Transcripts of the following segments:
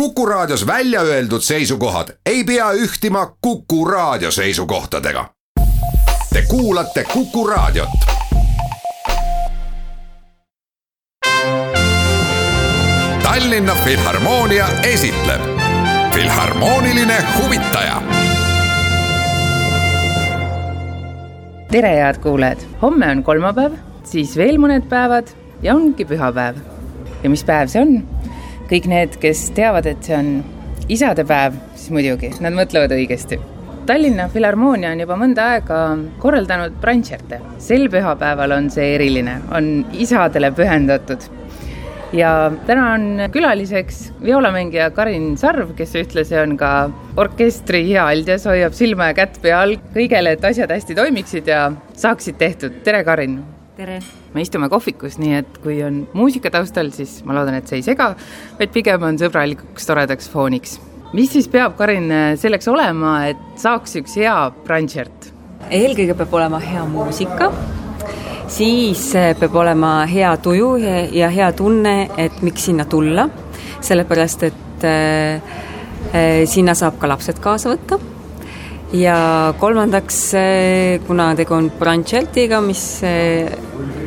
Kuku Raadios välja öeldud seisukohad ei pea ühtima Kuku Raadio seisukohtadega. Te kuulate Kuku Raadiot. Tallinna Filharmoonia esitleb Filharmooniline huvitaja. tere, head kuulajad, homme on kolmapäev, siis veel mõned päevad ja ongi pühapäev. ja mis päev see on? Kõik need, kes teavad, et see on isadepäev, siis muidugi, nad mõtlevad õigesti. Tallinna Filharmoonia on juba mõnda aega korraldanud brantšerte. sel pühapäeval on see eriline, on isadele pühendatud. ja täna on külaliseks violamängija Karin Sarv, kes ühtlasi on ka orkestri hea aldjas, hoiab silma ja kätt peal kõigele, et asjad hästi toimiksid ja saaksid tehtud. tere, Karin! Tere! me istume kohvikus, nii et kui on muusika taustal, siis ma loodan, et see ei sega, vaid pigem on sõbralikuks toredaks fooniks. mis siis peab, Karin, selleks olema, et saaks üks hea brantšert? eelkõige peab olema hea muusika, siis peab olema hea tuju ja, hea tunne, et miks sinna tulla, sellepärast et äh, sinna saab ka lapsed kaasa võtta ja kolmandaks, kuna tegu on brunchetiga, mis eh,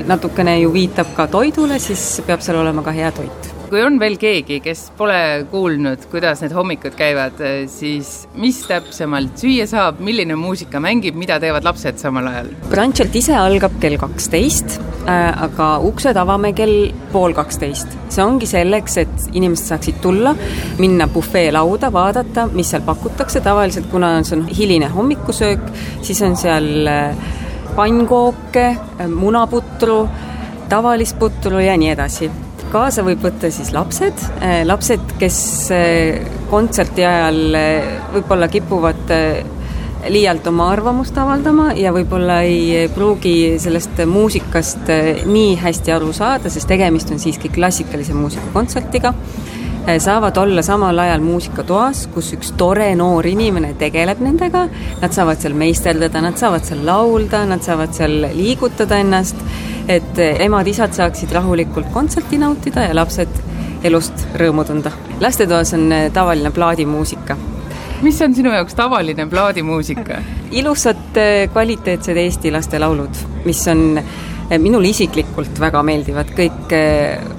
natukene ju viitab ka toidule, siis peab seal olema ka hea toit kui on veel keegi, kes pole kuulnud, kuidas need hommikud käivad, siis mis täpsemalt süüa saab, milline muusika mängib, mida teevad lapsed samal ajal? Brunchelt ise algab kell kaksteist, aga uksed avame kell pool kaksteist. see ongi selleks, et inimesed saaksid tulla, minna bufeelauda, vaadata, mis seal pakutakse, tavaliselt kuna see on hiline hommikusöök, siis on seal äh, pannkooke, äh, munaputru, tavalist putru ja nii edasi kaasa võib võtta siis lapsed, äh, lapsed, kes äh, kontserti ajal äh, võib-olla kipuvad liialt oma arvamust avaldama ja võib-olla ei pruugi sellest muusikast nii hästi aru saada, sest tegemist on siiski klassikalise muusika kontsertiga, saavad olla samal ajal muusikatoas, kus üks tore noor inimene tegeleb nendega, nad saavad seal meisterdada, nad saavad seal laulda, nad saavad seal liigutada ennast et emad-isad saaksid rahulikult kontserti nautida ja lapsed elust rõõmu tunda. lastetoas on eh, tavaline plaadimuusika. Mis on sinu jaoks tavaline plaadimuusika? ilusad eh, kvaliteetsed Eesti lastelaulud, mis on eh, minule isiklikult väga meeldivad kõik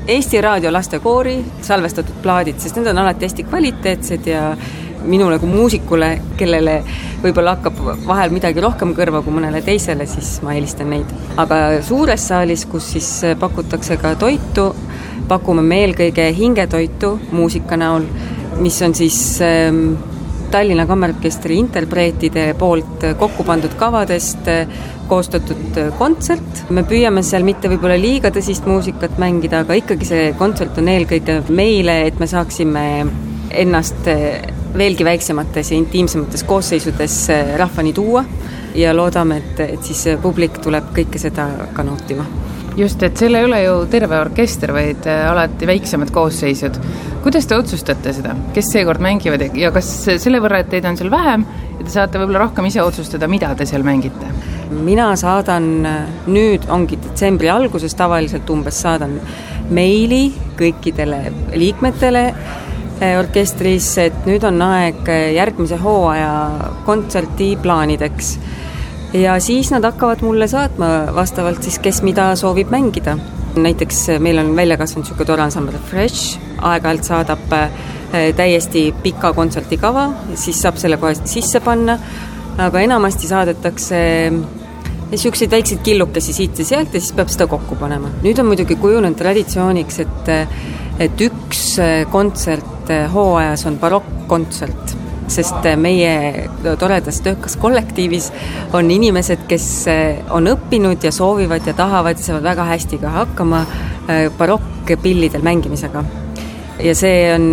Eesti Raadio lastekoori salvestatud plaadid, sest need on alati hästi kvaliteetsed ja minule kui muusikule, kellele võib-olla hakkab vahel midagi rohkem kõrva kui mõnele teisele, siis ma eelistan neid. aga suures saalis, kus siis pakutakse ka toitu, pakume me eelkõige hingetoitu muusika näol, mis on siis ähm, Tallinna Kammerorkestri interpreetide poolt kokku pandud kavadest koostatud kontsert. me püüame seal mitte võib-olla liiga tõsist muusikat mängida, aga ikkagi see kontsert on eelkõige meile, et me saaksime ennast veelgi väiksemates ja intiimsemates koosseisudes rahvani tuua ja loodame, et, et siis publik tuleb kõike seda ka nautima. Just, et seal ei ole ju terve orkester, vaid eh, alati väiksemad koosseisud. kuidas te otsustate seda, kes seekord mängivad ja kas selle võrra, et teid on seal vähem ja te saate võib-olla rohkem ise otsustada, mida te seal mängite? mina saadan, nüüd ongi detsembri alguses tavaliselt umbes saadan meili kõikidele liikmetele Eh, orkestris, et nüüd on aeg järgmise hooaja kontserdiplaanideks. Ja siis nad hakkavad mulle saatma vastavalt siis, kes mida soovib mängida. näiteks eh, meil on välja kasvanud niisugune tore ansambel Fresh, aeg-ajalt saadab täiesti pika kontserdikava, siis saab selle kohe sisse panna, aga enamasti saadetakse niisuguseid väikseid killukesi siit ja sealt ja siis peab seda kokku panema. nüüd on muidugi kujunenud traditsiooniks, et et üks kontsert eh, hooajas on barokkkontsert, sest eh, meie toredas töökas kollektiivis on inimesed, kes eh, on õppinud ja soovivad ja tahavad ja saavad väga hästi ka hakkama barokkpillidel mängimisega ja see on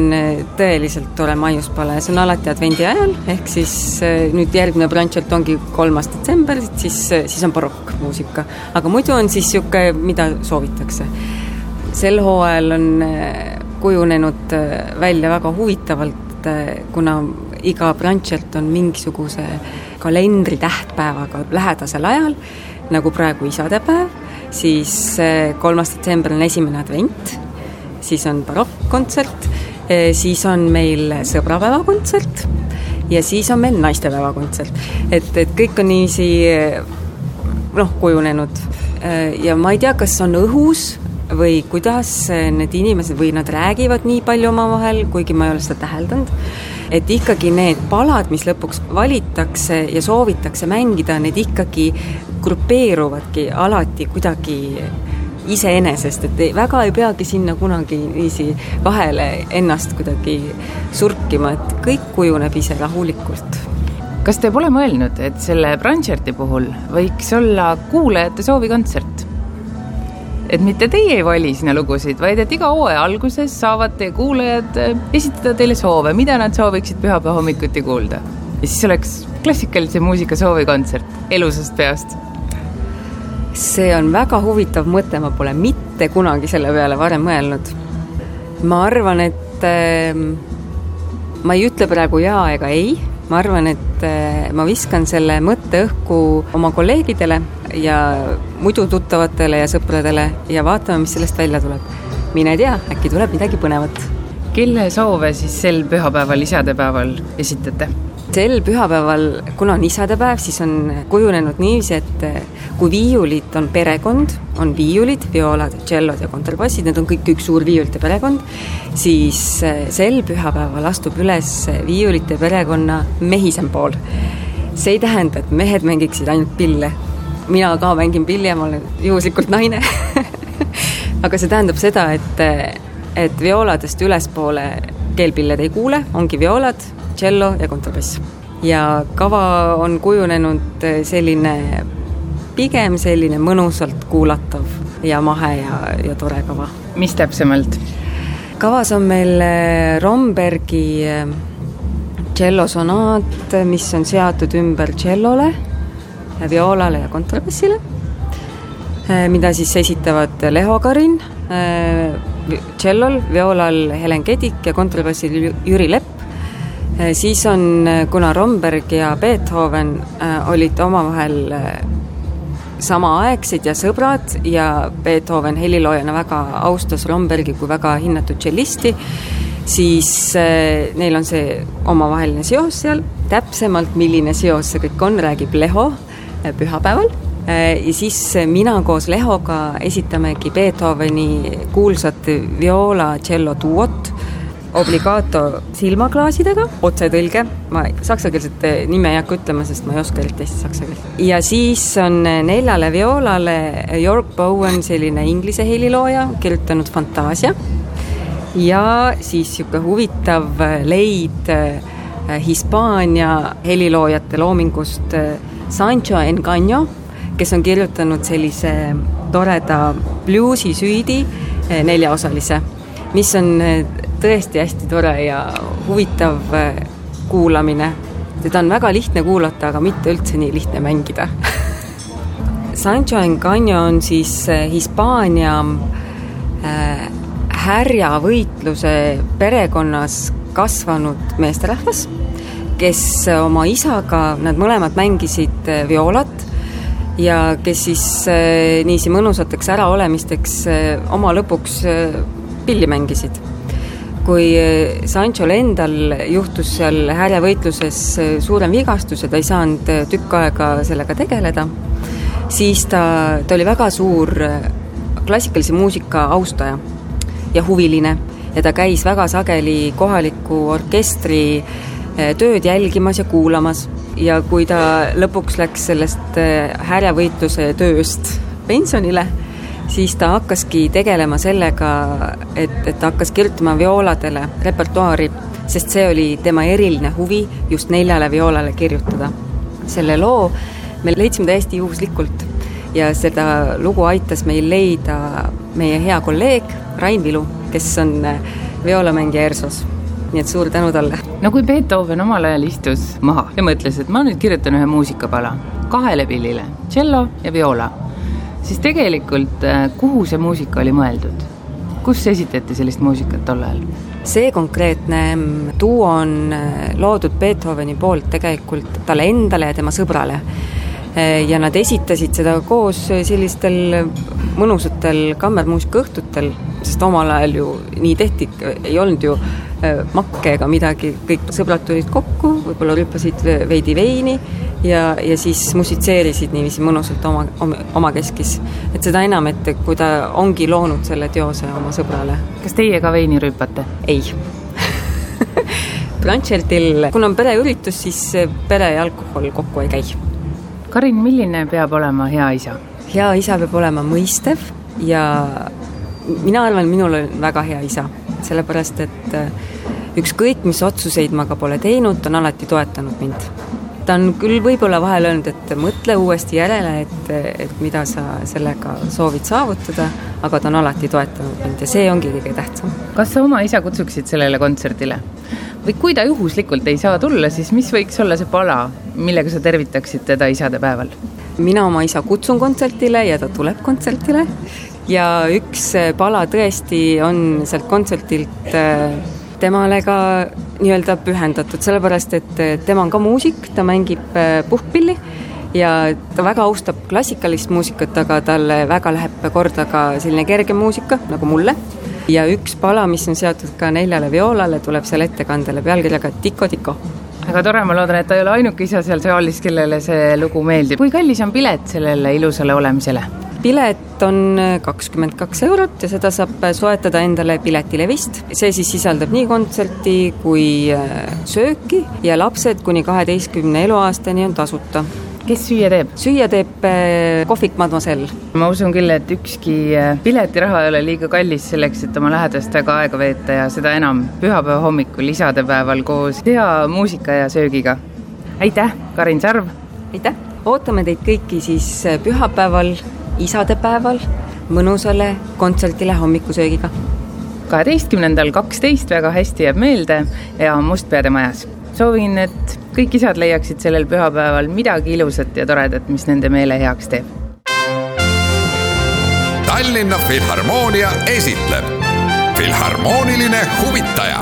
tõeliselt tore maiuspala ja see on alati advendi ajal, ehk siis nüüd järgmine brunchelt ongi kolmas detsember, siis, siis on barokkmuusika. aga muidu on siis niisugune, mida soovitakse. sel hooajal on kujunenud äh, välja väga huvitavalt, äh, kuna iga brantšelt on mingisuguse kalendri tähtpäevaga lähedasel ajal, nagu praegu isadepäev, siis äh, kolmas detsember on esimene advent, siis on barokkkontsert siis on meil sõbrapäevakontsert ja siis on meil naistepäevakontsert. et, et kõik on niiviisi noh, kujunenud ja ma ei tea, kas on õhus või kuidas need inimesed või nad räägivad nii palju omavahel, kuigi ma ei ole seda täheldanud, et ikkagi need palad, mis lõpuks valitakse ja soovitakse mängida, need ikkagi grupeeruvadki alati kuidagi iseenesest, et ei, väga ei peagi sinna kunagi niiviisi vahele ennast kuidagi surkima, et kõik kujuneb ise rahulikult kas te pole mõelnud, et selle Brandcherti puhul võiks olla kuulajate soovikontsert? Et mitte teie ei vali sinna lugusid, vaid et iga hooaja alguses saavad teie kuulajad äh, esitada teile soove, mida nad sooviksid pühapäeva hommikuti kuulda. ja siis oleks klassikalise muusika soovikontsert elusast peast. see on väga huvitav mõte, ma pole mitte kunagi selle peale varem mõelnud. ma arvan, et äh, ma ei ütle praegu jaa ega ei ma arvan, et äh, ma viskan selle mõtte õhku oma kolleegidele ja muidu tuttavatele ja sõpradele ja vaatame, mis sellest välja tuleb. mine tea, äkki tuleb midagi põnevat. kelle soove siis sel pühapäeval, isadepäeval esitate? Sel pühapäeval, kuna on isadepäev, siis on kujunenud niiviisi, et äh, kui viiulid on perekond, on viiulid, violad, tšellod ja kontrabassid, need on kõik üks suur viiulite perekond, siis äh, sel pühapäeval astub üles viiulite perekonna mehisem pool. see ei tähenda, et mehed mängiksid ainult pille. mina ka mängin pilli ja ma olen juhuslikult naine aga see tähendab seda, et, et violadest ülespoole keelpilled ei kuule, ongi violad, tšello ja kontrabass. ja kava on kujunenud selline pigem selline mõnusalt kuulatav ja mahe ja, ja tore kava. mis täpsemalt? kavas on meil äh, Rombergi äh, tšellosonaat, mis on seatud ümber tšellole, violale ja kontrabassile, mida siis esitavad Leho Karin, tšellol, violal Helen Kedik ja kontrabassil Jüri Lepp. Siis on, kuna Romberg ja Beethoven olid omavahel samaaegsed ja sõbrad ja Beethoven heliloojana väga austas Rombergi kui väga hinnatud tšellisti, siis äh, neil on see omavaheline seos seal, täpsemalt, milline seos see kõik on, räägib Leho äh, pühapäeval. Äh, ja siis mina koos Lehoga esitamegi Beethoveni kuulsat viola tšello duot obligato silmaklaasidega, otsetõlge, ma saksakeelset nime ei hakka ütlema, sest ma ei oska eriti hästi saksa keelt. ja siis on neljale violale York Bowen, selline inglise helilooja, kirjutanud Fantaasia ja siis niisugune huvitav leid Hispaania heliloojate loomingust Sancho Engaño, kes on kirjutanud sellise toreda bluusisüüdi neljaosalise, mis on tõesti hästi tore ja huvitav äh, kuulamine. teda on väga lihtne kuulata, aga mitte üldse nii lihtne mängida Sancho Engaño on siis äh, Hispaania äh, härjavõitluse perekonnas kasvanud meesterahvas, kes oma isaga, nad mõlemad mängisid violat ja kes siis niiviisi mõnusateks äraolemisteks oma lõpuks pilli mängisid kui eh, Sanchol endal juhtus seal härjavõitluses eh, suurem vigastus ja ta ei saanud eh, tükk aega sellega tegeleda, siis ta, ta oli väga suur klassikalise muusika austaja ja huviline ja ta käis väga sageli kohaliku orkestri tööd jälgimas ja kuulamas. Ja kui ta lõpuks läks sellest härjavõitluse tööst pensionile, siis ta hakkaski tegelema sellega, et, et ta hakkas kirjutama violadele repertuaari, sest see oli tema eriline huvi just neljale violale kirjutada. selle loo me leidsime täiesti juhuslikult ja seda lugu aitas meil leida meie hea kolleeg Rain Vilu, kes on violamängija ERSO-s nii et suur tänu talle. no kui Beethoven omal ajal istus maha ja mõtles, et ma nüüd kirjutan ühe muusikapala kahele pillile, tšello ja viola siis tegelikult äh, kuhu see muusika oli mõeldud? kus esitati sellist muusikat tol ajal? see konkreetne mm, duo on äh, loodud Beethoveni poolt tegelikult talle endale ja tema sõbrale. Ja nad esitasid seda koos sellistel mõnusatel kammermuusikaõhtutel, sest omal ajal ju nii tehti, ei olnud ju makke ega midagi, kõik sõbrad tulid kokku, võib-olla rüppasid veidi veini ja, ja siis musitseerisid niiviisi mõnusalt oma, oma, omakeskis. et seda enam, et kui ta ongi loonud selle teose oma sõbrale. kas teie ka veini rüüpate? ei Brunchertil, kuna on pereüritus, siis pere ja alkohol kokku ei käi. Karin, milline peab olema hea isa? hea isa peab olema mõistev ja mina arvan, minul on väga hea isa, sellepärast et ükskõik, mis otsuseid ma ka pole teinud, ta on alati toetanud mind ta on küll võib-olla vahel öelnud, et mõtle uuesti järele, et, et mida sa sellega soovid saavutada, aga ta on alati toetanud mind ja see ongi kõige tähtsam. kas sa oma isa kutsuksid sellele kontserdile? või kui ta juhuslikult ei saa tulla, siis mis võiks olla see pala, millega sa tervitaksid teda isadepäeval? mina oma isa kutsun kontserdile ja ta tuleb kontserdile ja üks pala tõesti on sealt kontserdilt äh, temale ka nii-öelda pühendatud, sellepärast et tema on ka muusik, ta mängib puhkpilli ja ta väga austab klassikalist muusikat, aga talle väga läheb korda ka selline kerge muusika, nagu mulle. ja üks pala, mis on seotud ka neljale vioolale, tuleb seal ettekandele pealkirjaga Tiko Tiko väga tore, ma loodan, et ta ei ole ainuke isa seal saalis, kellele see lugu meeldib. kui kallis on pilet sellele ilusale olemisele? pilet on kakskümmend kaks eurot ja seda saab soetada endale Piletilevist. see siis sisaldab nii kontserti kui äh, sööki ja lapsed kuni kaheteistkümne eluaastani on tasuta kes süüa teeb? süüa teeb äh, kohvik Mademoiselle. ma usun küll, et ükski äh, piletiraha ei ole liiga kallis selleks, et oma lähedastega aega veeta ja seda enam pühapäeva hommikul, isadepäeval koos hea muusika ja söögiga. aitäh, Karin Sarv! aitäh! ootame teid kõiki siis pühapäeval isadepäeval mõnusale kontserdile hommikusöögiga. kaheteistkümnendal kaksteist väga hästi jääb meelde ja Mustpeade majas. soovin, et kõik isad leiaksid sellel pühapäeval midagi ilusat ja toredat, mis nende meele heaks teeb. Tallinna Filharmoonia esitleb Filharmooniline huvitaja